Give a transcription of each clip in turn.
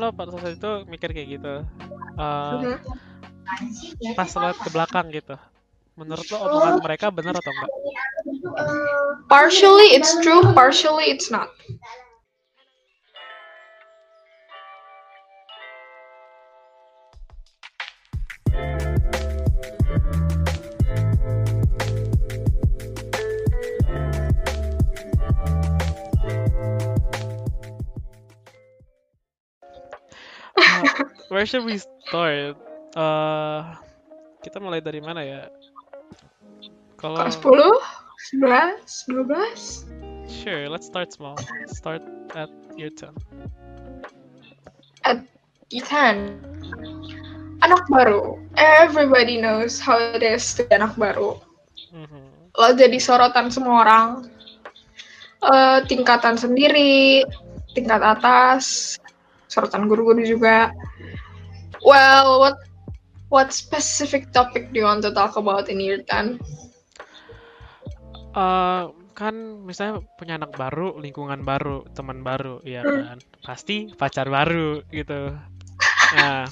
lo pada saat itu mikir kayak gitu uh, pas lo ke belakang gitu. Menurut lo omongan mereka benar atau enggak? Partially it's true, partially it's not. Where should we start uh, kita mulai dari mana ya kalau Kelas 10, 11, 12. sure let's start small start at year 10 Ethan. Anak baru. Everybody knows how it is to be anak baru. Mhm. Lo jadi sorotan semua orang. Eh, tingkatan sendiri, tingkat atas, sorotan guru-guru juga. Well, what what specific topic do you want to talk about in year 10? Uh, kan misalnya punya anak baru, lingkungan baru, teman baru, ya kan? Pasti pacar baru gitu. Nah,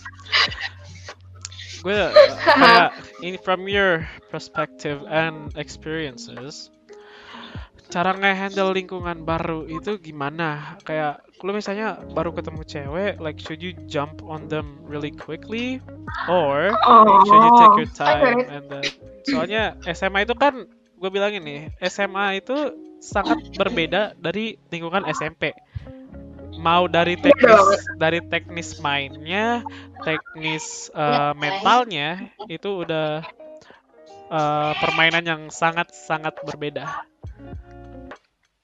gue uh, kayak from your perspective and experiences, cara nge-handle lingkungan baru itu gimana? Kayak lu misalnya baru ketemu cewek, like should you jump on them really quickly, or should you take your time okay. and then soalnya SMA itu kan gue bilang ini SMA itu sangat berbeda dari lingkungan SMP mau dari teknis dari teknis mainnya teknis uh, mentalnya itu udah uh, permainan yang sangat sangat berbeda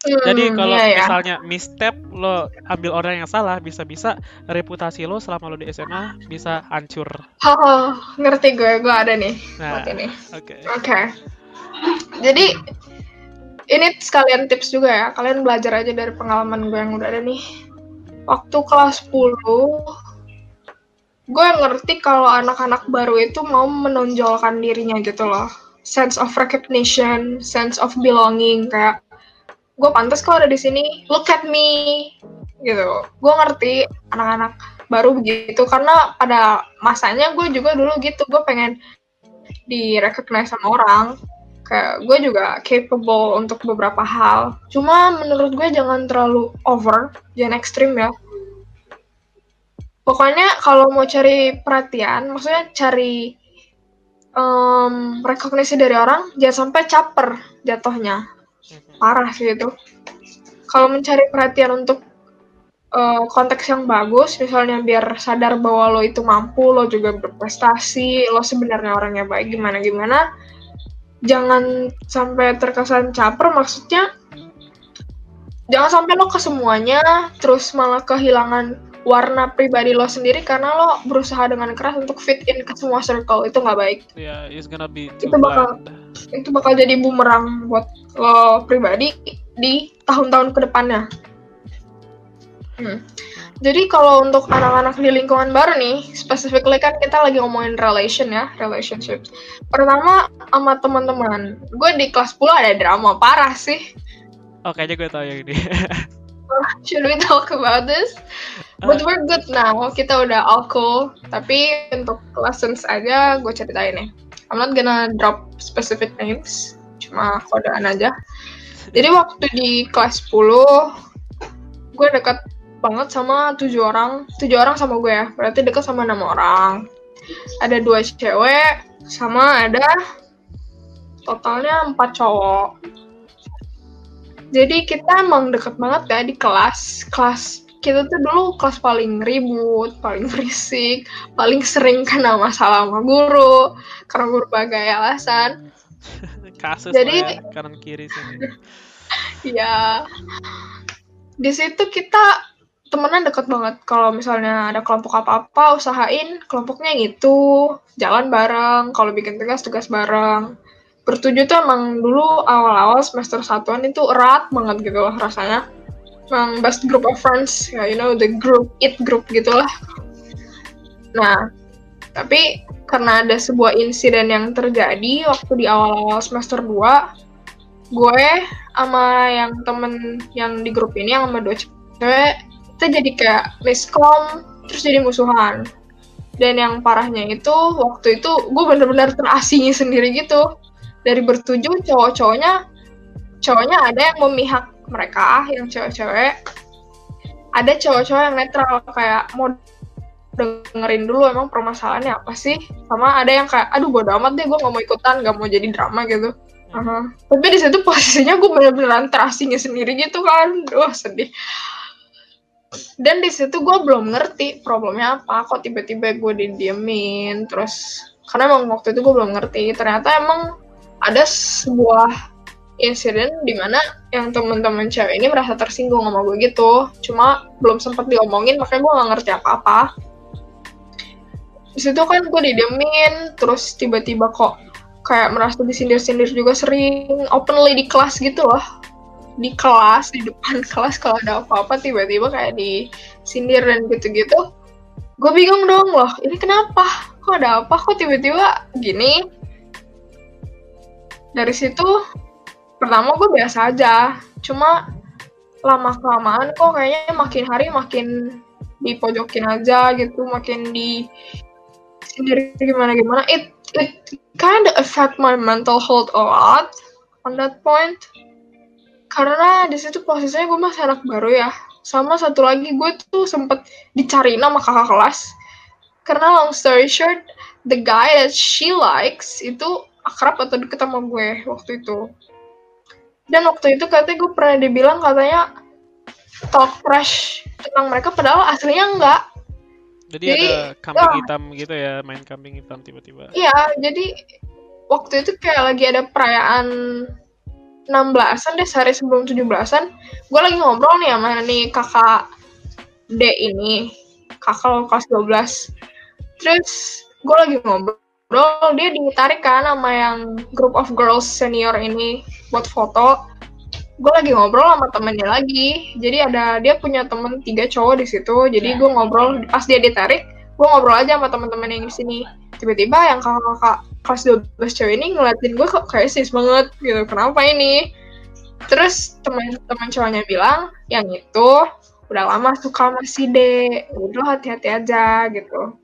jadi Hmm, kalau iya ya. misalnya misstep lo ambil orang yang salah bisa-bisa reputasi lo selama lo di SMA bisa hancur Oh, ngerti gue, gue ada nih. nah buat ini. oke Oke. Jadi ini sekalian tips juga ya. Kalian belajar aja dari pengalaman gue yang udah ada nih. Waktu kelas 10 gue ngerti kalau anak-anak baru itu mau menonjolkan dirinya gitu loh. Sense of recognition, sense of belonging kayak gue pantas kok ada di sini. Look at me. Gitu. Gue ngerti anak-anak baru begitu. Karena pada masanya gue juga dulu gitu. Gue pengen di recognize sama orang. Kayak gue juga capable untuk beberapa hal. Cuma menurut gue jangan terlalu over. Jangan ekstrim ya. Pokoknya kalau mau cari perhatian maksudnya cari um, rekognisi dari orang jangan sampai caper jatuhnya parah sih itu. Kalau mencari perhatian untuk uh, konteks yang bagus misalnya biar sadar bahwa lo itu mampu lo juga berprestasi lo sebenarnya orangnya baik gimana gimana jangan sampai terkesan caper maksudnya jangan sampai lo ke semuanya terus malah kehilangan warna pribadi lo sendiri karena lo berusaha dengan keras untuk fit in ke semua circle itu nggak baik yeah it's gonna be too Itu bakal- bland itu bakal jadi bumerang buat lo pribadi di tahun-tahun ke depannya. Hmm. Jadi kalau untuk anak-anak di lingkungan baru nih, specifically kan kita lagi ngomongin relation ya, relationship. Pertama sama teman-teman, gue di kelas 10 ada drama parah sih. oh kayaknya gue tahu yang ini Should we talk about this? But we're good now, kita udah all cool. Tapi untuk lessons aja gue ceritain nih. I'm not gonna drop specific names, cuma kodean aja. Jadi waktu di kelas 10, gue dekat banget sama tujuh orang. Tujuh orang sama gue ya, berarti dekat sama enam orang. Ada dua cewek, sama ada totalnya empat cowok. Jadi kita emang deket banget ya di kelas. Kelas kita tuh dulu kelas paling ribut, paling berisik, paling sering kena masalah sama guru karena berbagai alasan. kasus Jadi- ya, kanan kiri sini Ya, di situ kita temenan deket banget. Kalau misalnya ada kelompok apa-apa, usahain kelompoknya yang itu, jalan bareng. Kalau bikin tugas, tugas bareng. Bertujuh tuh emang dulu awal-awal semester satuan itu erat banget gitu loh rasanya. Emang best group of friends, ya you know, the group, it group gitu lah. Nah, tapi karena ada sebuah insiden yang terjadi waktu di awal-awal semester 2, gue sama yang temen yang di grup ini yang sama dua cewek kita jadi kayak miskom terus jadi musuhan dan yang parahnya itu waktu itu gue bener-bener terasingi sendiri gitu dari bertujuh cowok-cowoknya cowoknya ada yang memihak mereka yang cewek-cewek. Ada cowok-cowok yang netral kayak mau dengerin dulu emang permasalahannya apa sih? Sama ada yang kayak aduh bodo amat deh gue gak mau ikutan gak mau jadi drama gitu. Uh-huh. tapi di situ posisinya gue bener-bener terasingnya sendiri gitu kan. Duh sedih. Dan di situ gue belum ngerti problemnya apa kok tiba-tiba gue didiemin terus karena emang waktu itu gue belum ngerti. Ternyata emang ada sebuah insiden di mana yang teman-teman cewek ini merasa tersinggung sama gue gitu. Cuma belum sempat diomongin makanya gue gak ngerti apa-apa. Di situ kan gue didiemin terus tiba-tiba kok kayak merasa disindir-sindir juga sering openly di kelas gitu loh. Di kelas di depan kelas kalau ada apa-apa tiba-tiba kayak disindir dan gitu-gitu. Gue bingung dong loh ini kenapa? Kok ada apa? Kok tiba-tiba gini? Dari situ pertama gue biasa aja. Cuma lama kelamaan kok kayaknya makin hari makin dipojokin aja gitu makin di sendiri gimana gimana it it kind of affect my mental health a lot on that point. Karena di situ posisinya gue masih anak baru ya. Sama satu lagi gue tuh sempet dicari nama kakak kelas. Karena long story short the guy that she likes itu akrab atau deket sama gue waktu itu dan waktu itu katanya gue pernah dibilang katanya talk trash tentang mereka padahal aslinya enggak jadi, jadi ada kambing oh, hitam gitu ya, main kambing hitam tiba-tiba. Iya, jadi waktu itu kayak lagi ada perayaan 16-an deh, sehari sebelum 17-an. Gue lagi ngobrol nih sama nih kakak D ini, kakak kelas 12. Terus gue lagi ngobrol, dia ditarik kan sama yang group of girls senior ini buat foto. Gue lagi ngobrol sama temennya lagi. Jadi ada dia punya temen tiga cowok di situ. Jadi gue ngobrol pas dia ditarik gue ngobrol aja sama teman-teman yang di sini. Tiba-tiba yang kakak-kakak kelas 12 cewek ini ngeliatin gue kok kayak sis banget gitu. Kenapa ini? Terus teman-teman cowoknya bilang yang itu udah lama suka sama si D. Udah hati-hati aja gitu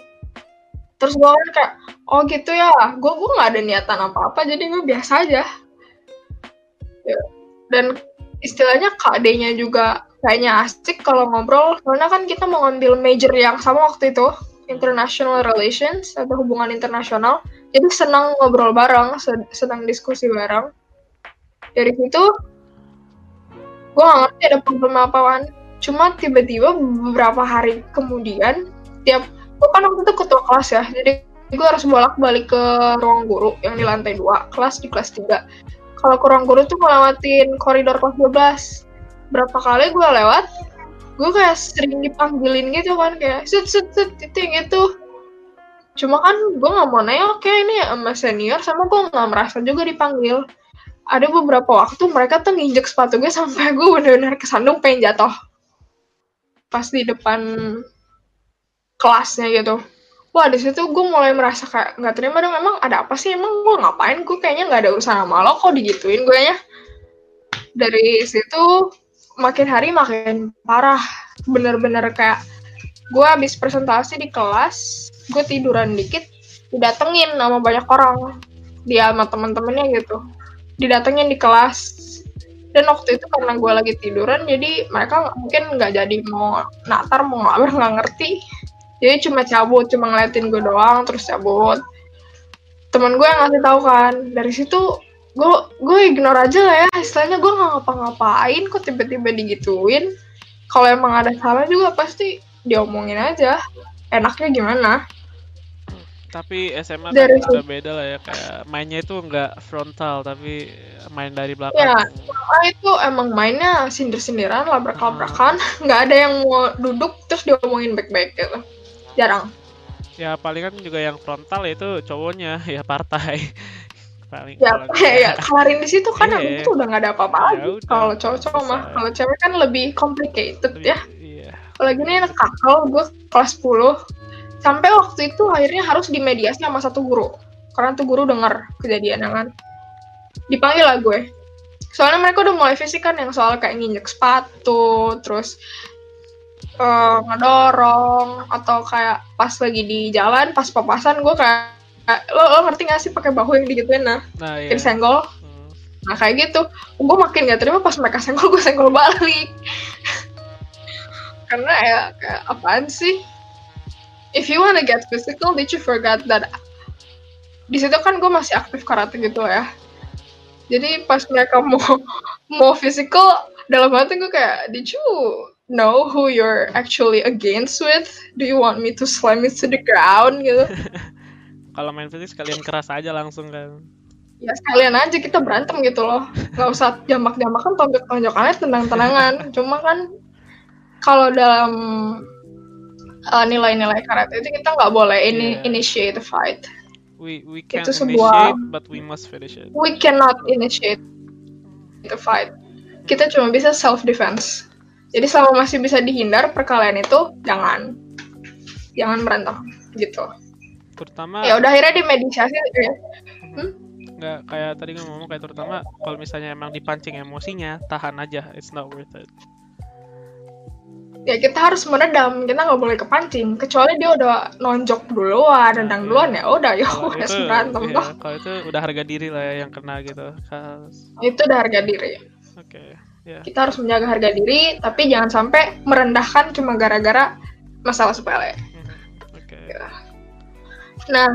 terus gue kan kayak oh gitu ya. Gue gue nggak ada niatan apa-apa jadi gue biasa aja. Ya. Dan istilahnya KD-nya juga kayaknya asik kalau ngobrol karena kan kita mau ngambil major yang sama waktu itu international relations atau hubungan internasional. Jadi senang ngobrol bareng senang diskusi bareng. Dari situ gue gak ngerti ada problem apaan cuma tiba-tiba beberapa hari kemudian tiap gue kan waktu itu ketua kelas ya jadi gue harus bolak balik ke ruang guru yang di lantai dua kelas di kelas 3 kalau kurang guru tuh ngelewatin koridor kelas 12 berapa kali gue lewat gue kayak sering dipanggilin gitu kan kayak set set set itu gitu cuma kan gue nggak mau nanya oke ini sama senior sama gue nggak merasa juga dipanggil. Ada beberapa waktu mereka tuh nginjek sepatu gue sampai gue bener-bener kesandung pengen jatuh. Pas di depan kelasnya gitu. Wah di situ gue mulai merasa kayak nggak terima dong emang ada apa sih? Emang gue ngapain? Gue kayaknya nggak ada urusan sama lo kok digituin gue ya? Dari situ makin hari makin parah. Bener-bener kayak gue habis presentasi di kelas gue tiduran dikit didatengin sama banyak orang. Dia sama temen-temennya gitu. Didatengin di kelas. Dan waktu itu karena gue lagi tiduran jadi mereka mungkin nggak jadi mau natar mau ngabar nggak ngerti jadi cuma cabut cuma ngeliatin gue doang terus cabut. Teman gue yang ngasih tahu kan dari situ gue gue ignore aja lah ya. Istilahnya gue nggak ngapa-ngapain kok tiba-tiba digituin. Kalau emang ada salah juga pasti diomongin aja. Enaknya gimana? Tapi SMA dari kan beda lah ya kayak mainnya itu nggak frontal tapi main dari belakang. Ya itu emang mainnya sindir-sindiran labrak-labrakan. Hmm. nggak ada yang mau duduk terus diomongin baik-baik gitu jarang. Ya paling kan juga yang frontal itu cowoknya ya partai. Paling ya ya kemarin di situ kan yeah. itu udah nggak ada apa-apa ya lagi. kalau cowok-cowok mah kalau cewek kan lebih complicated lebih, ya. iya. kalau gini anak kakak gue kelas 10 sampai waktu itu akhirnya harus dimediasi sama satu guru. Karena tuh guru dengar kejadian kan. Dipanggil lah gue. Soalnya mereka udah mulai fisik kan yang soal kayak nginjek sepatu terus eh, ngedorong atau kayak pas lagi di jalan pas papasan gue kayak lo, lo ngerti gak sih pakai bahu yang digituin? Nah Nah, iya. senggol. Hmm. nah kayak gitu. Gue makin gak terima pas mereka senggol gue senggol balik. Karena ya kayak apaan sih? If you wanna get physical did you forget that di situ kan gue masih aktif karate gitu ya. Jadi pas mereka mau mau physical dalam hati gue kayak did you know who you're actually against with? Do you want me to slam it to the ground gitu? Kalau main fisik sekalian keras aja langsung kan. ya sekalian aja kita berantem gitu loh. Nggak usah jambak-jambakan tonjok-tonjokannya tenang-tenangan. Cuma kan kalau dalam uh, nilai-nilai karate itu kita nggak boleh ini Yeah. initiate a fight. We we can Itu sebuah- initiate but we must finish it. we cannot initiate the fight. Kita cuma bisa self defense jadi selama masih bisa dihindar perkelahian itu jangan. Jangan berantem gitu. Terutama ya udah akhirnya dimediasi ya. nggak kayak tadi gue ngomong kayak terutama kalau misalnya emang dipancing emosinya tahan aja. It's not worth it. Ya kita harus meredam kita nggak boleh kepancing. Kecuali dia udah nonjok duluan nendang duluan ya udah ya wes berantem iya, kalau itu udah harga diri lah ya yang kena gitu. Kas- itu udah harga diri. Oke ya kita harus menjaga harga diri tapi jangan sampai merendahkan cuma gara-gara masalah sepele. Mhm. oke. Nah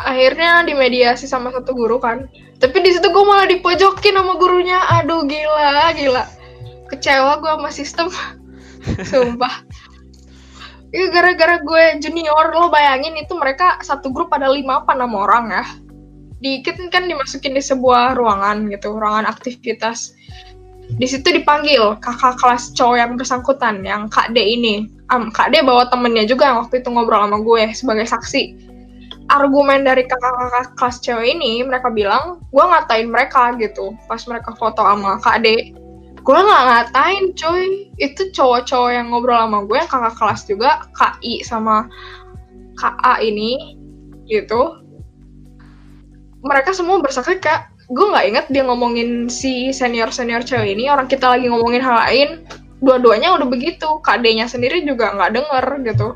akhirnya dimediasi sama satu guru kan. Tapi di situ gue malah dipojokin sama gurunya. Aduh gila gila. Kecewa gue sama sistem. Sumpah. Iya gara-gara gue junior lo bayangin itu mereka satu grup ada lima apa enam orang ya. Dikit kan dimasukin di sebuah ruangan gitu ruangan aktivitas di situ dipanggil kakak kelas cowok yang bersangkutan yang kak D ini. Am, kak D bawa temennya juga yang waktu itu ngobrol sama gue sebagai saksi. Argumen dari kakak-kakak kelas cewek ini mereka bilang gue ngatain mereka gitu. Pas mereka foto sama kak D gue nggak ngatain cuy. Itu cowok-cowok yang ngobrol sama gue yang kakak kelas juga KI sama KA ini gitu. Mereka semua bersaksi kayak gue nggak inget dia ngomongin si senior senior cewek ini. Orang kita lagi ngomongin hal lain dua-duanya udah begitu. KD-nya sendiri juga nggak denger gitu.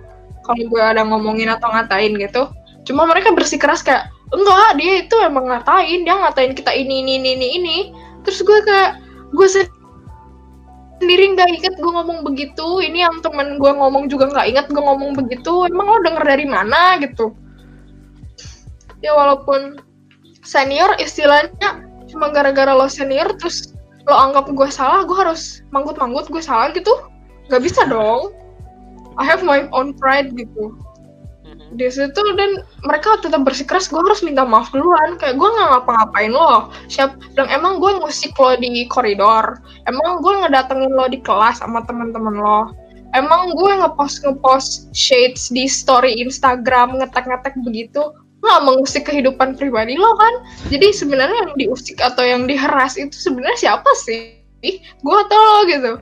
Kalau gue ada ngomongin atau ngatain gitu. Cuma mereka bersikeras kayak enggak dia itu emang ngatain. Dia ngatain kita ini ini ini ini ini. Terus gue kayak gue sendiri nggak inget gue ngomong begitu. Ini yang temen gue ngomong juga nggak inget gue ngomong begitu. Emang lo denger dari mana gitu. Ya walaupun senior istilahnya cuma gara-gara lo senior terus lo anggap gue salah gue harus manggut-manggut gue salah gitu. Nggak bisa dong. I have my own pride gitu. Mhm. di situ dan mereka tetap bersikeras gue harus minta maaf duluan. Kayak gue nggak ngapa-ngapain lo. Siap dan emang gue ngusik lo di koridor. Emang gue ngedatengin lo di kelas sama teman-teman lo. Emang gue ngepost ngepost shades di story Instagram ngetek-ngetek begitu nggak mengusik kehidupan pribadi lo kan jadi sebenarnya yang diusik atau yang diheras itu sebenarnya siapa sih gue atau lo gitu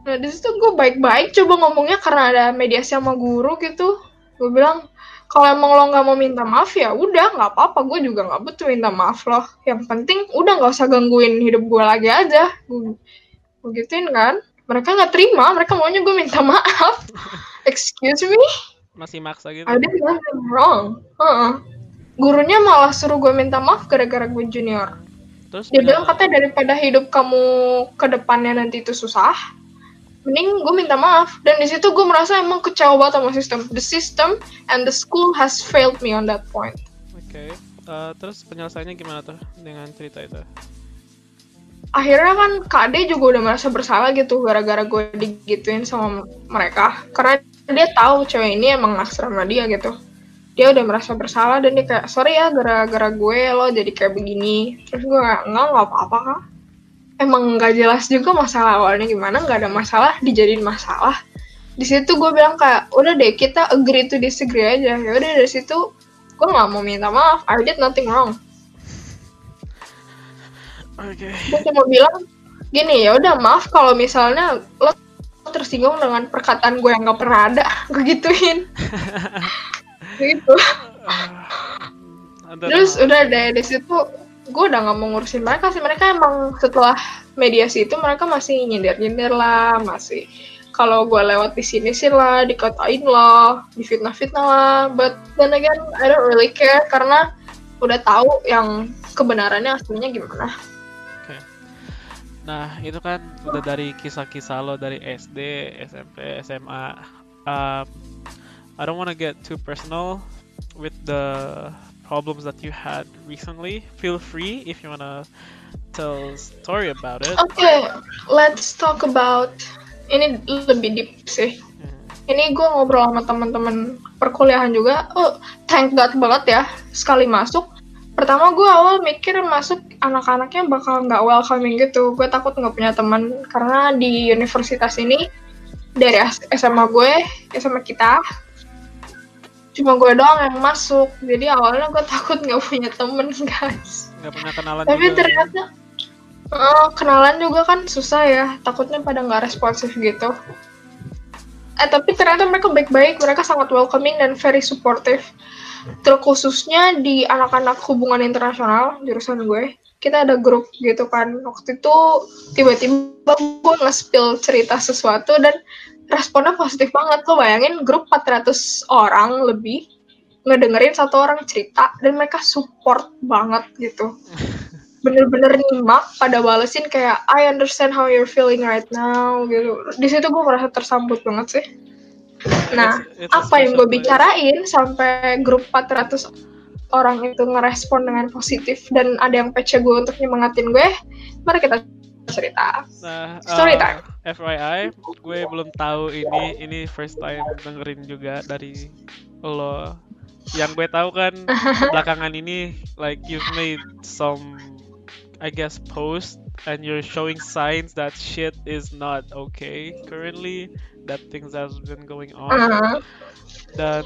Nah di situ gue baik-baik coba ngomongnya karena ada mediasi sama guru gitu. Gue bilang kalau emang lo nggak mau minta maaf ya udah nggak apa-apa gue juga nggak butuh minta maaf loh. Yang penting udah nggak usah gangguin hidup gue lagi aja. Gue gue gituin kan. Mereka nggak terima, mereka maunya gue minta maaf. Excuse me, masih maksa gitu I did nothing wrong. Heeh. Gurunya malah suruh gue minta maaf gara-gara gue junior. terus Dia bilang katanya daripada hidup kamu ke depannya nanti itu susah, mending gue minta maaf. Dan di situ gue merasa emang kecewa banget sama sistem. The system and the school has failed me on that point. oke Eh, terus penyelesaiannya gimana tuh dengan cerita itu Akhirnya kan KD juga udah merasa bersalah gitu gara-gara gue digituin sama mereka. Karena dia tahu cewek ini emang naksir sama dia gitu. Dia udah merasa bersalah dan dia kayak, sorry ya gara-gara gue lo jadi kayak begini. Terus gue kayak, enggak, nggak apa-apa kak. Emang nggak jelas juga masalah awalnya gimana, nggak ada masalah, dijadiin masalah. Di situ gue bilang kayak, udah deh kita agree to disagree aja. Ya udah dari situ gue nggak mau minta maaf. I did nothing wrong. oke gue cuma bilang gini ya udah maaf kalau misalnya lo tersinggung dengan perkataan gue yang gak pernah ada gue gituin. Gitu. Ada- terus udah deh di situ gue udah nggak mau ngurusin mereka sih. Mereka emang setelah mediasi itu mereka masih nyindir nyindir lah masih kalau gue lewat di sini sih lah dikatain lah difitnah-fitnah lah. But then again I don't really care karena udah tahu yang kebenarannya aslinya gimana. Nah, itu kan udah dari kisah-kisah lo dari SD, SMP, SMA. Um, I don't wanna get too personal with the problems that you had recently. Feel free if you wanna tell story about it. Oke, let's talk about ini lebih deep sih. Hmm. Ini gue ngobrol sama teman-teman perkuliahan juga. Oh, thank God banget ya sekali masuk. Pertama gue awal mikir masuk anak-anaknya bakal nggak welcoming gitu. Gue takut nggak punya teman karena di universitas ini dari SMA gue, SMA kita cuma gue doang yang masuk. Jadi awalnya gue takut nggak punya temen guys. Nggak pernah kenalan Tapi juga. ternyata eh, kenalan juga kan susah ya. Takutnya pada nggak responsif gitu. Eh tapi ternyata mereka baik-baik, mereka sangat welcoming dan very supportive. Terkhususnya di anak-anak hubungan internasional jurusan gue. Kita ada grup gitu kan. Waktu itu tiba-tiba gue nge-spill cerita sesuatu dan responnya positif banget. Lo bayangin grup 400 orang lebih ngedengerin satu orang cerita dan mereka support banget gitu bener-bener nyimak pada balesin kayak I understand how you're feeling right now gitu di situ gue merasa tersambut banget sih nah apa yang gue bicarain sampai grup 400 orang itu ngerespon dengan positif dan ada yang PC gue untuk nyemangatin gue mari kita cerita Nah, Story uh, time. FYI, gue belum tahu ini ini first time dengerin juga dari lo. Yang gue tahu kan belakangan ini like you've made some I guess post and you're showing signs that shit is not okay currently that things has been going on Uh, dan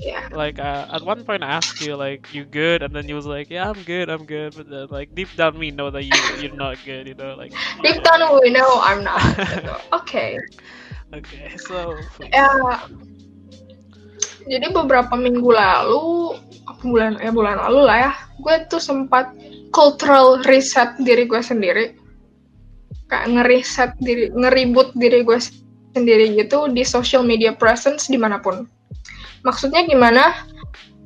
ya like uh, at one point I asked you like you good? And then you was like yeah I'm good I'm good. But then like deep down we know that you you're not good you know like deep down we know I'm not. Okay. okay so ya jadi beberapa minggu lalu bulan ya bulan lalu lah ya. Gue tuh sempat cultural reset diri gue sendiri. Kayak ngeriset diri ngeribut diri gue sendiri gitu di social media presence di mana pun. Maksudnya gimana?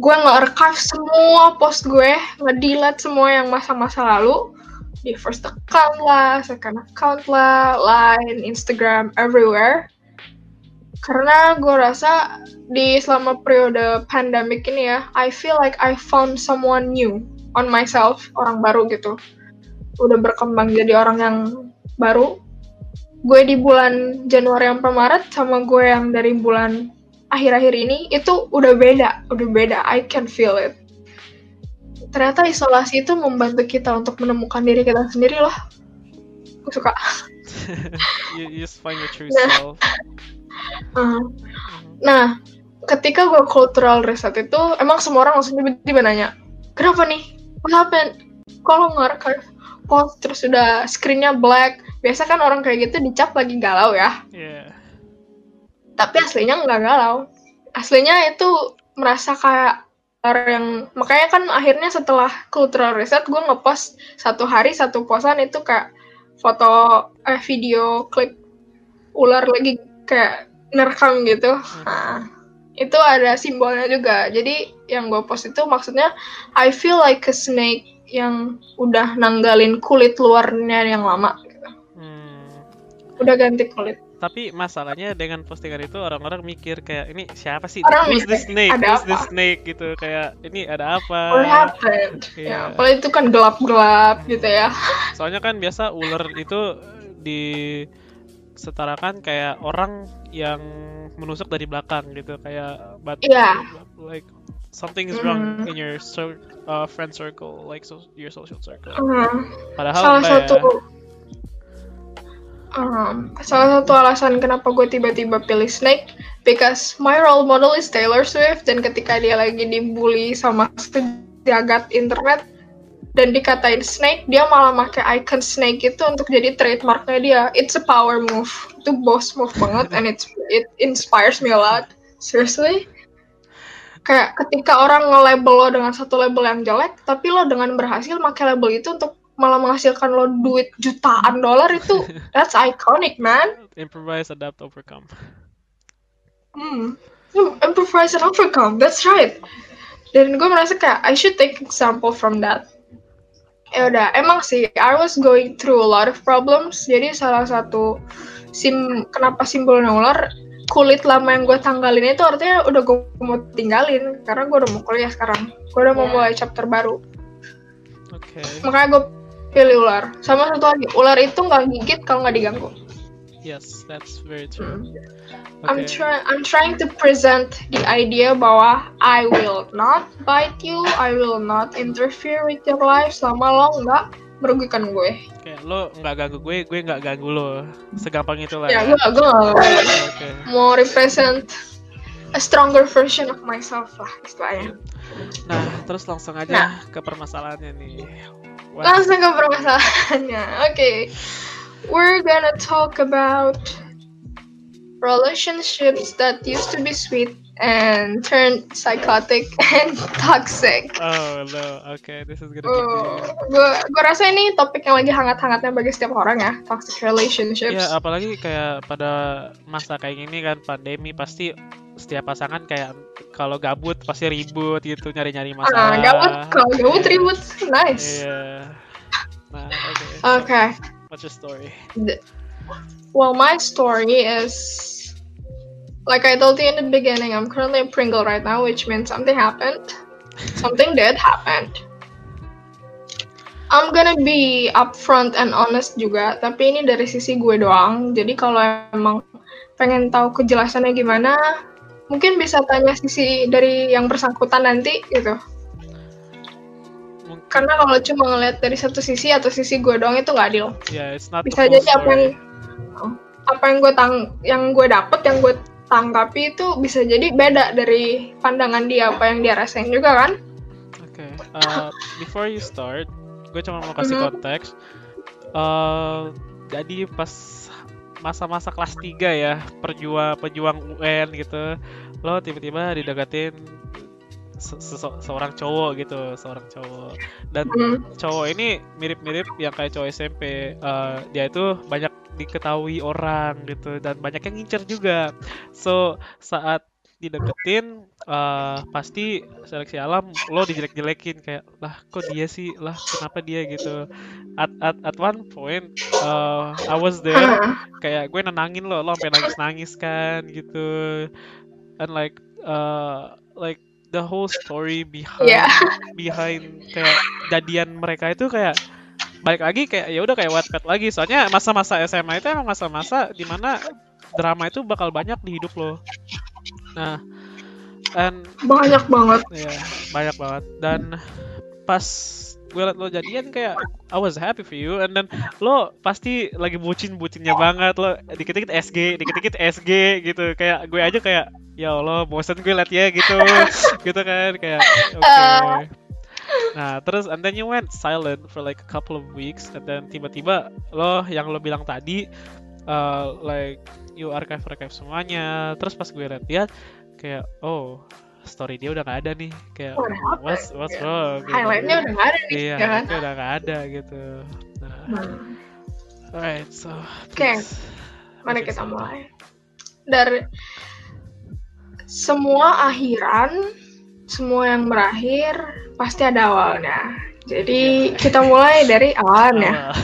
Gue nge-archive semua post gue nge-delete semua yang masa-masa lalu di first account lah, second account lah, line, Instagram, everywhere karena gue rasa di selama periode pandemic ini ya, I feel like I found someone new on myself, orang baru gitu. Udah berkembang jadi orang yang baru. Gue di bulan Januari sampai Maret sama gue yang dari bulan akhir-akhir ini itu udah beda, udah beda. I can feel it. Ternyata isolasi itu membantu kita untuk menemukan diri kita sendiri loh. Gue suka. you, you just find your true Nah. self Uh. Nah, ketika gue cultural reset itu, emang semua orang langsung tiba-tiba nanya, kenapa nih? What happened? Kalau nge-archive post terus udah screennya black, biasa kan orang kayak gitu dicap lagi galau ya. yeah Tapi aslinya nggak galau. Aslinya itu merasa kayak orang yang makanya kan akhirnya setelah cultural reset gue ngepost satu hari satu posan itu kayak foto eh video klip ular lagi kayak nerekam gitu. Nah, itu ada simbolnya juga. Jadi yang gue post itu maksudnya I feel like a snake yang udah nanggalin kulit luarnya yang lama. Gitu. Hmm. Udah ganti kulit. Tapi masalahnya dengan postingan itu orang-orang mikir kayak ini siapa sih? Orang Who's mikir, snake? ada Who's apa? snake gitu kayak ini ada apa? What happened? Iya. Ya, apalagi itu kan gelap-gelap gitu ya. Soalnya kan biasa ular itu disetarakan kayak orang yang menusuk dari belakang gitu kayak but Iya. like something is wrong Mhm. in your cir- uh, friend circle like so, your social circle. Hmm. Padahal salah enggak satu. Um, salah satu alasan kenapa gue tiba-tiba pilih Snake because my role model is Taylor Swift dan ketika dia lagi dibully sama sejagat internet dan dikatain Snake dia malah pakai icon Snake itu untuk jadi trademarknya dia. It's a power move. Itu boss move banget and it's it inspires me a lot. Seriously? Kayak ketika orang nge-label lo dengan satu label yang jelek tapi lo dengan berhasil pakai label itu untuk malah menghasilkan lo duit jutaan dolar itu that's iconic man. Improvise, adapt, overcome. hmm. Improvise and overcome that's right. Dan gue merasa kayak I should take example from that. Ya udah emang sih I was going through a lot of problems. Jadi salah satu sim kenapa simbolnya ular kulit lama yang gue tanggalin itu artinya udah gue mau tinggalin karena gue udah mau kuliah sekarang. Gue udah mau mulai chapter baru. Oke. makanya gue pilih ular sama satu lagi ular itu nggak gigit kalau nggak diganggu Yes, that's very true. Hmm. I'm Oke. trying I'm trying to present the idea bahwa I will not bite you, I will not interfere with your life selama lo nggak merugikan gue. Kayak lo nggak ganggu gue, gue nggak ganggu lo. Segampang itu lah. Ya, Ya, gue gue Oke. mau represent a stronger version of myself lah istilahnya. Nah, terus langsung aja Nah. ke permasalahannya nih. Langsung ke permasalahannya. Oke. We're gonna talk about relationships that used to be sweet and turned psychotic and toxic. Oh no, okay, this is gonna be Oh, gue gue rasa ini topik yang lagi hangat-hangatnya bagi setiap orang ya, toxic relationships. Ya, apalagi kayak pada masa kayak gini kan pandemi pasti setiap pasangan kayak kalau gabut pasti ribut gitu nyari-nyari ah, masalah. gabut, kalau gabut ribut, nice. Iya. Nah, oke. Okay. What's your story? The- Well, my story is like I told you in the beginning. I'm currently a Pringle right now, which means something happened. Something did happen. I'm gonna be upfront and honest juga, tapi ini dari sisi gue doang. Jadi kalau emang pengen tahu kejelasannya gimana, mungkin bisa tanya sisi dari yang bersangkutan nanti gitu. Mungkin Karena kalau cuma ngeliat dari satu sisi atau sisi gue doang itu nggak adil. ya, it's not bisa jadi apa yang apa yang gue tang yang gue dapet yang gue tanggapi itu bisa jadi beda dari pandangan dia apa yang dia rasain juga kan Oke, uh, before you start, gue cuma mau kasih Mhm. konteks. Uh, jadi pas masa-masa kelas 3 ya, perjuang pejuang UN gitu, lo tiba-tiba dideketin se- se- seorang cowok gitu, seorang cowok. Dan Hmm. cowok ini mirip-mirip yang kayak cowok SMP. Uh, dia itu banyak diketahui orang gitu dan banyak yang ngincer juga. So saat dideketin uh, pasti seleksi alam lo dijelek-jelekin kayak lah kok dia sih? Lah kenapa dia? gitu. At at at one point uh, I was there kayak gue nenangin lo lo sampai nangis nangis kan gitu. And like uh, like the whole story behind Yeah. behind kayak jadian mereka itu kayak balik lagi kayak ya udah kayak Wattpad lagi. Soalnya masa-masa SMA itu emang masa-masa di mana drama itu bakal banyak di hidup lo. Nah and banyak banget. ya banyak banget. Dan pas gue liat lo jadian kayak I was happy for you. And then lo pasti lagi bucin bucinnya banget. Lo dikit-dikit SG dikit-dikit SG gitu. Kayak gue aja kayak ya Allah bosan gue liat ya gitu. Gitu kan kayak oke. Ah. nah terus and then you went silent for like a couple of weeks. And then tiba-tiba lo yang lo bilang tadi uh, like you archive archive semuanya. Terus pas gue liat kayak oh story dia udah gak ada nih kayak happened? what's what's wrong gitu. highlightnya udah nggak ada nih iya ya kan udah gak ada gitu nah Hmm. alright so Oke. please, mari kita mulai dari semua akhiran semua yang berakhir pasti ada awalnya jadi kita mulai dari awalnya Awal.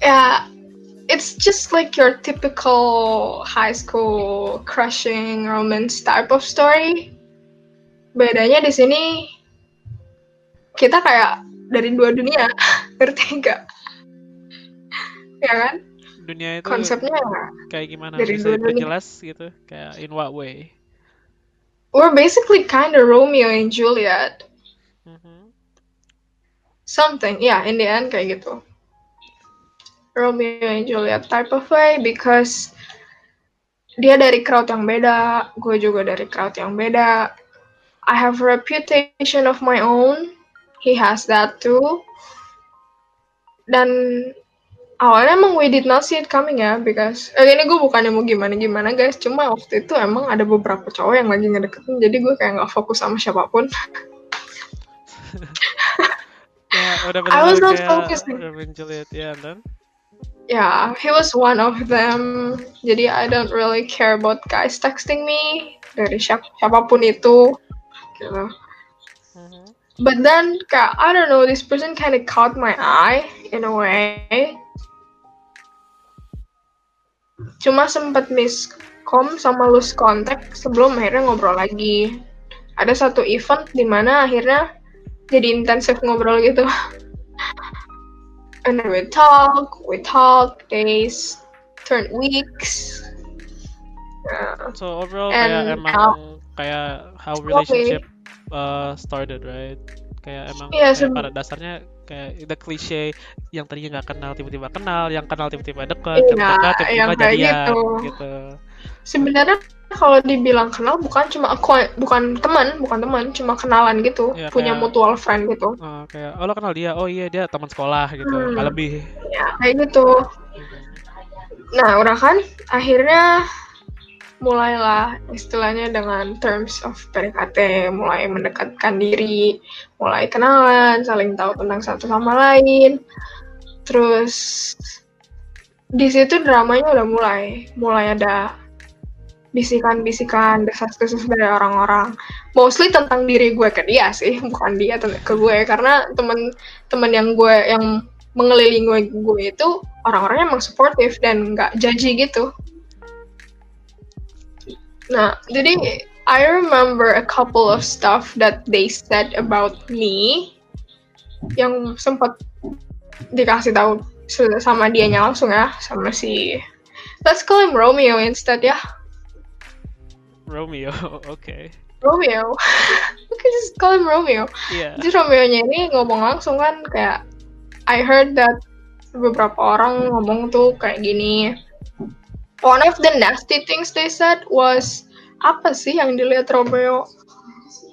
ya it's just like your typical high school crushing romance type of story. Bedanya di sini kita kayak dari dua dunia ngerti nggak? Ya kan? Dunia itu konsepnya kayak gimana? dari bisa dua dunia. diperjelas gitu kayak in what way? We're basically kind of Romeo and Juliet. Mhm. something yeah in the end kayak gitu Romeo and Juliet type of way because dia dari crowd yang beda gue juga dari crowd yang beda. I have a reputation of my own he has that too. Dan awalnya emang we did not see it coming ya because eh, ini gue bukannya mau gimana gimana guys. Cuma waktu itu emang ada beberapa cowok yang lagi ngedeketin jadi gue kayak nggak fokus sama siapa pun. Kayak udah I was not kayak focusing. Romeo and Juliet ya dan Yeah, he was one of them. Jadi I don't really care about guys texting me dari siap siapa pun itu. Gitu. But then, kayak, I don't know, this person kind of caught my eye in a way. Cuma sempat miscom sama lose contact sebelum akhirnya ngobrol lagi. Ada satu event di mana akhirnya jadi intensif ngobrol gitu. And then we talk, we talk, days turn weeks. Uh, so overall And kayak emang now- kayak how relationship uh, started right kayak emang Iya, kayak seb- pada dasarnya kayak the cliche yang tadinya nggak kenal tiba-tiba kenal yang kenal tiba-tiba dekat Iya, dekat tiba-tiba jadian gitu. gitu sebenarnya kalau dibilang kenal bukan cuma acquaint- bukan teman, bukan teman, cuma kenalan gitu, Iya, punya kayak- mutual friend gitu. Uh, kayak oh lo kenal dia oh iya dia teman sekolah gitu Hmm. nggak lebih Ya, kayak gitu. Nah, udah kan akhirnya mulailah istilahnya dengan terms of PDKT, mulai mendekatkan diri, mulai kenalan, saling tahu tentang satu sama lain. Terus di situ dramanya udah mulai, mulai ada bisikan-bisikan, desas-desus dari orang-orang. Mostly tentang diri gue ke dia sih, bukan dia ke gue karena temen-temen yang gue yang mengelilingi gue, gue itu orang-orangnya emang supportive dan nggak judgy gitu. Nah, jadi I remember a couple of stuff that they said about me yang sempat dikasih tahu sama dianya langsung ya, sama si Let's call him Romeo instead ya. Romeo oke Romeo. We can just call him Romeo. iya Jadi Romeo-nya ini ngomong langsung kan kayak I heard that beberapa orang ngomong tuh kayak gini. One of the nasty things they said was apa sih yang dilihat Romeo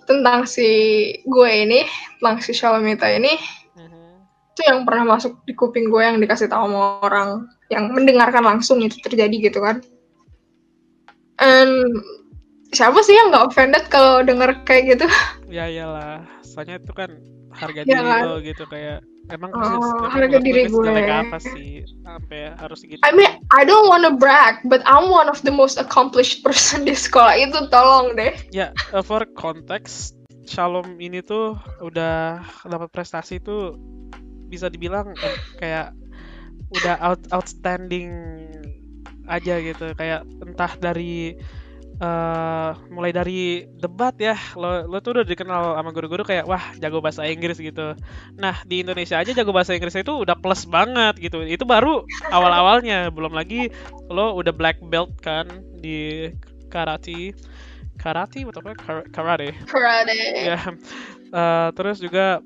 tentang si gue ini, tentang si Shalomita ini Mhm. itu yang pernah masuk di kuping gue yang dikasih tahu sama orang yang mendengarkan langsung itu terjadi gitu kan. And siapa sih yang nggak offended kalau denger kayak gitu? ya iyalah soalnya itu kan harga Iya diri kan? lo gitu kayak emang emang harga diri gue apa sih sampai harus gitu I mean, I don't wanna brag, but I'm one of the most accomplished person di sekolah itu. Tolong deh. Ya, uh, for konteks Shalom ini tuh udah dapat prestasi tuh bisa dibilang eh, kayak udah out outstanding aja gitu kayak entah dari eh, mulai dari debat ya lo lo tuh udah dikenal sama guru-guru kayak wah jago bahasa Inggris gitu. Nah di Indonesia aja jago bahasa Inggris itu udah plus banget gitu. Itu baru awal-awalnya belum lagi lo udah black belt kan di karate. Karate atau apa Kar- karate. Karate. ya. Eh, terus juga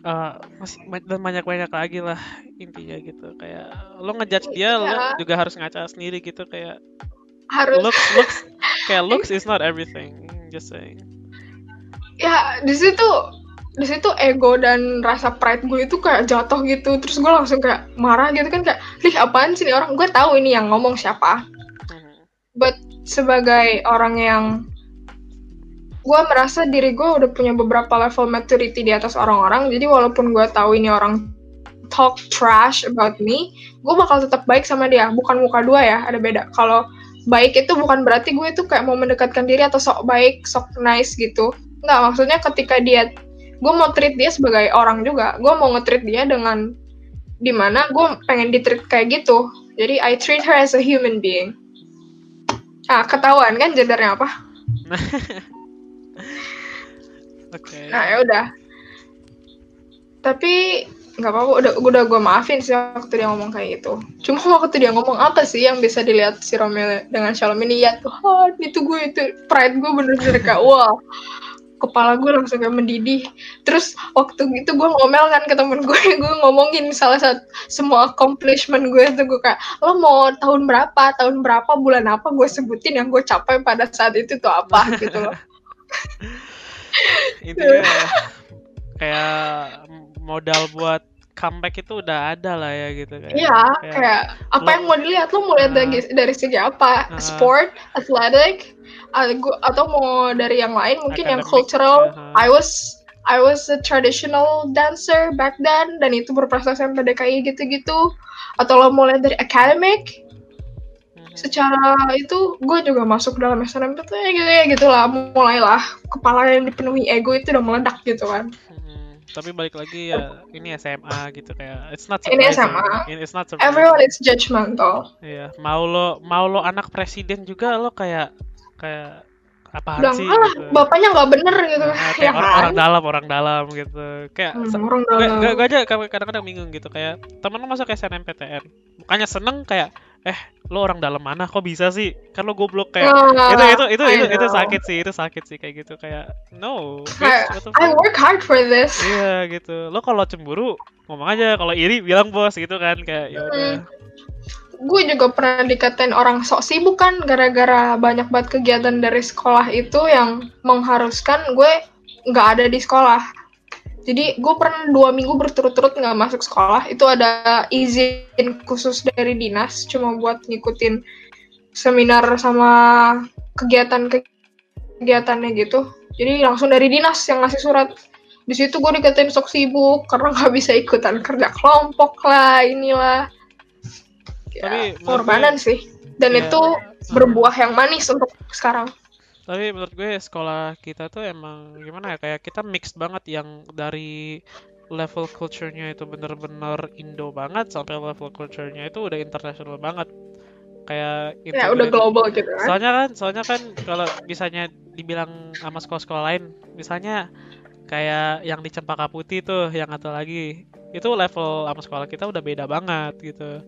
eh, masih ma- dan banyak banyak lagi lah intinya gitu. Kayak lo ngejudge dia lo Iya. juga harus ngaca sendiri gitu. Kayak Harus. looks looks kayak looks is not everything just saying Ya, di situ di situ ego dan rasa pride gue itu kayak jatuh gitu. Terus gue langsung kayak marah gitu kan kayak, "Lih, apaan sih nih orang? Gue tahu ini yang ngomong siapa." Mhm. But sebagai orang yang gue merasa diri gue udah punya beberapa level maturity di atas orang-orang jadi walaupun gue tahu ini orang talk trash about me gue bakal tetap baik sama dia bukan muka dua ya ada beda kalau baik itu bukan berarti gue itu kayak mau mendekatkan diri atau sok baik sok nice gitu. Nggak maksudnya ketika dia gue mau treat dia sebagai orang juga. Gue mau nge-treat dia dengan di mana gue pengen di-treat kayak gitu. Jadi I treat her as a human being. Ah ketahuan kan gendernya apa? Oke. Nah ya udah. Tapi nggak apa-apa, udah udah gue maafin sih waktu dia ngomong kayak gitu. Cuma waktu dia ngomong apa sih yang bisa dilihat si Romeo dengan Shalom ini ya Tuhan itu gue itu pride gue bener-bener kayak wah kepala gue langsung kayak mendidih. Terus waktu itu gue ngomel kan ke temen gue, gue ngomongin salah satu semua accomplishment gue itu gue kayak lo mau tahun berapa, tahun berapa, bulan apa gue sebutin yang gue capai pada saat itu tuh apa gitu loh. intinya kayak modal buat comeback itu udah ada lah ya gitu kayak Iya, kayak apa lo- yang mau dilihat lo mau lihat Ah. dari dari segi apa? Ah. Sport, athletic, atau atau mau dari yang lain mungkin yang Academic, cultural. aha. I was I was a traditional dancer back then dan itu berprestasi sampai DKI gitu-gitu atau lo mau lihat dari academic Mhm. secara itu gue juga masuk dalam SNMPTN gitu ya gitulah mulailah kepala yang dipenuhi ego itu udah meledak gitu kan Mhm. Tapi balik lagi ya ini SMA gitu kayak it's not Ini. SMA. Ini- It's not surprising. everyone is judgmental Iya, mau lo mau lo anak presiden juga lo kayak kayak bilang sih gitu. bapaknya nggak bener gitu Nah, ya kayak orang, kan orang dalam orang dalam gitu kayak Hmm, orang gue, dalam gue, gue aja kadang- kadang-kadang bingung gitu kayak temen lo masuk SNMPTN bukannya seneng kayak eh lo orang dalam mana? Kok bisa sih? Kan lo goblok kayak Ah, itu itu itu I itu, itu sakit sih itu sakit sih kayak gitu. Kayak no bitch, I work hard for this. Iya gitu. Lo kalau cemburu ngomong aja. Kalau iri bilang bos gitu kan. Kayak ya udah. Gue juga pernah dikatain orang sok sibuk kan gara-gara banyak banget kegiatan dari sekolah itu yang mengharuskan gue nggak ada di sekolah. Jadi gue pernah dua minggu berturut-turut nggak masuk sekolah. Itu ada izin khusus dari dinas, cuma buat ngikutin seminar sama kegiatan-kegiatannya gitu. Jadi langsung dari dinas yang ngasih surat. Di situ gue dikatain sok sibuk karena nggak bisa ikutan kerja kelompok lah, inilah ya, Tapi pengorbanan sih dan ya, itu berbuah yang manis untuk sekarang Tapi menurut gue sekolah kita tuh emang gimana ya kayak kita mixed banget yang dari level culture-nya itu bener-bener Indo banget sampai level culture-nya itu udah international banget. Kayak ya udah global gitu kan Soalnya kan, soalnya kan kalau misalnya dibilang sama sekolah-sekolah lain, misalnya kayak yang di Cempaka Putih tuh, yang atau lagi, itu level sama sekolah kita udah beda banget gitu.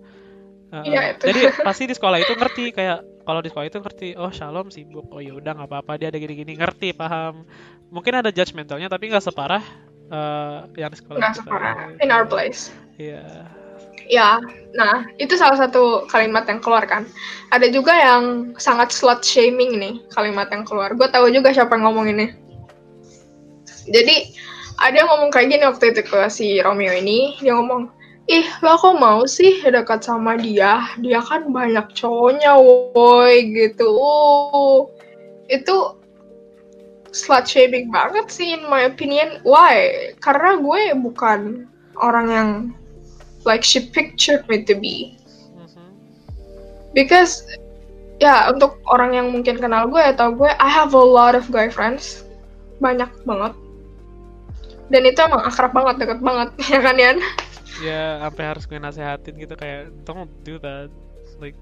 Uh, Iya, itu. Jadi pasti di sekolah itu ngerti kayak kalau di sekolah itu ngerti, oh Shalom sibuk, oh ya udah nggak apa-apa. Dia ada gini-gini ngerti paham. Mungkin ada judgmentalnya tapi nggak separah uh, yang di sekolah nggak separah. In our place. Iya. ya nah itu salah satu kalimat yang keluar kan. Ada juga yang sangat slut shaming nih kalimat yang keluar. Gue tahu juga siapa yang ngomong ini jadi ada yang ngomong kayak gini waktu itu ke si Romeo ini. Dia ngomong ih lo kok mau sih dekat sama dia? Dia kan banyak cowoknya woi gitu. Uh, itu slut shaming banget sih in my opinion. Why? Karena gue bukan orang yang like she pictured me to be. Mhm. because ya untuk orang yang mungkin kenal gue atau gue I have a lot of guy friends. Banyak banget. Dan itu emang akrab banget deket banget ya kan Yan ya sampai harus gue nasehatin gitu kayak don't do that. Like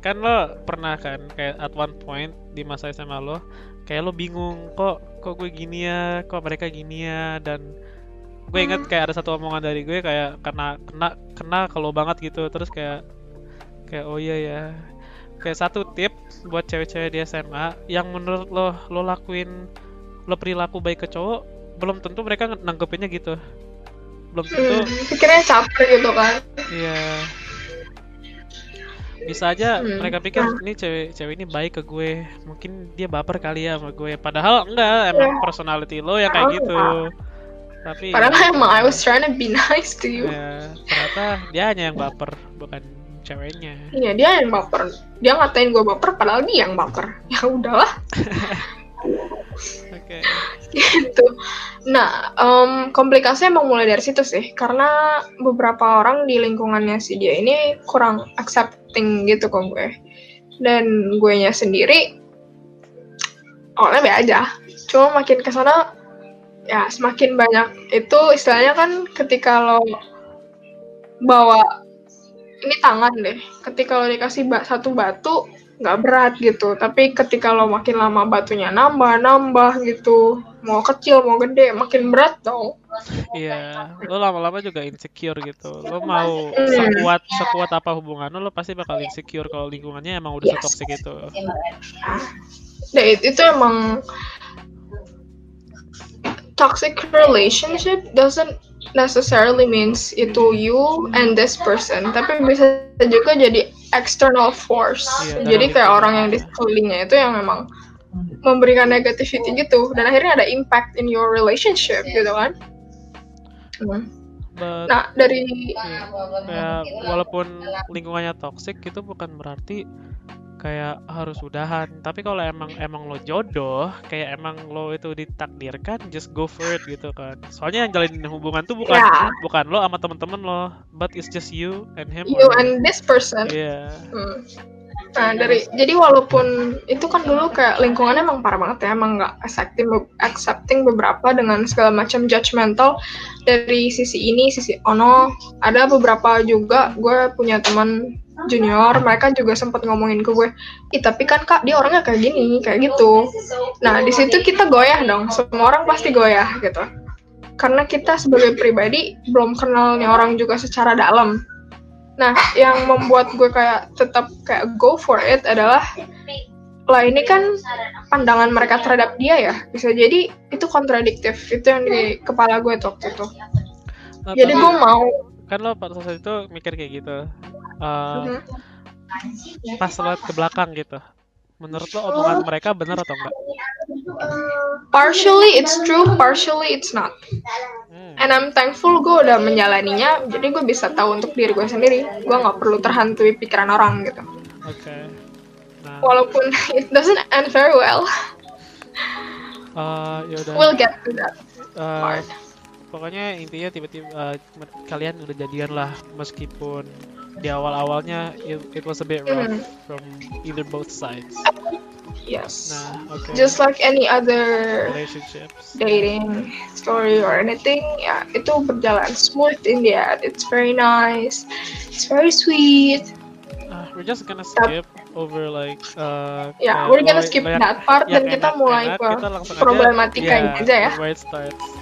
kan lo pernah kan kayak at one point di masa SMA lo kayak lo bingung kok kok gue gini ya? Kok mereka gini ya? Dan gue inget Hmm. kayak ada satu omongan dari gue kayak kena kena kena kalau banget gitu. Terus kayak kayak oh iya ya. Kayak satu tip buat cewek-cewek di SMA yang menurut lo lo lakuin lo perilaku baik ke cowok belum tentu mereka nanggepinnya gitu belum tentu hmm, pikirnya caper gitu kan Iya. Bisa aja Hmm, mereka pikir nah. ini cewek cewek ini baik ke gue. Mungkin dia baper kali ya sama gue. Padahal enggak, emang Ya. personality lo yang kayak Oh, gitu. enggak. Tapi padahal ya, emang I was trying to be nice to you ya, ternyata dia hanya yang baper, bukan ceweknya. iya dia yang baper dia ngatain gue baper padahal dia yang baper ya udahlah Oke. gitu. Nah, em, komplikasinya emang mulai dari situ sih, karena beberapa orang di lingkungannya si dia ini kurang accepting gitu ke gue. Dan gue nya sendiri, awalnya be aja. Cuma makin ke sana, ya semakin banyak itu istilahnya kan ketika lo bawa ini tangan deh, ketika lo dikasih ba- satu batu nggak berat gitu tapi ketika lo makin lama batunya nambah nambah gitu mau kecil mau gede makin berat dong Iya, lo lama-lama juga insecure gitu. Lo mau Hmm. sekuat sekuat apa hubungan lo, lo pasti bakal insecure kalau lingkungannya emang udah Yes. setoksik itu. nah itu, itu emang toxic relationship doesn't necessarily means itu you and this person tapi bisa juga jadi external force. Iya, jadi kayak orang yang di sekelilingnya itu yang memang memberikan negativity gitu. Dan akhirnya ada impact in your relationship gitu kan? Hmm. Nah, dari kayak walaupun lingkungannya toxic itu bukan berarti kayak harus udahan tapi kalau emang emang lo jodoh kayak emang lo itu ditakdirkan just go for it gitu kan soalnya yang jalin hubungan tuh bukan ya, bukan lo sama temen-temen lo but it's just you and him you or- and this person. Iya. Hmm. Nah, dari jadi walaupun itu kan dulu kayak lingkungannya emang parah banget ya, emang nggak accepting accepting beberapa dengan segala macam judgmental dari sisi ini, sisi ono. Ada beberapa juga gue punya teman junior, mereka juga sempat ngomongin ke gue, Ih, tapi kan kak dia orangnya kayak gini, kayak gitu. Nah di situ kita goyah dong, semua orang pasti goyah gitu. Karena kita sebagai pribadi belum kenalnya orang juga secara dalam. Nah, yang membuat gue kayak tetap kayak go for it adalah lah ini kan pandangan mereka terhadap dia ya. Bisa jadi itu kontradiktif. Itu yang di kepala gue tuh waktu itu. Nah, jadi gue mau. kan lo pada saat itu mikir kayak gitu. Uh, Mhm. pas lo ke belakang gitu. Menurut lo omongan mereka benar atau enggak partially it's true. Partially it's not. Hmm, and I'm thankful gue udah menjalaninya. Jadi gue bisa tahu untuk diri gue sendiri. Gue nggak perlu terhantui pikiran orang gitu. Oke. Nah. Walaupun it doesn't end very well. Uh, yaudah we'll get to that Uh, part. pokoknya intinya tiba-tiba uh, kalian udah jadian lah. Meskipun di awal-awalnya it, it was a bit rough Mhm. from either both sides yes. Nah oke just like any other relationships. dating story or anything ya itu berjalan smooth in the end. It's very nice. It's very sweet. Ah, we're just gonna skip over like uh ya kayak we're gonna skip that part yang dan kita enak- mulai enak, ke kita aja, problematikanya yeah, aja ya. where it starts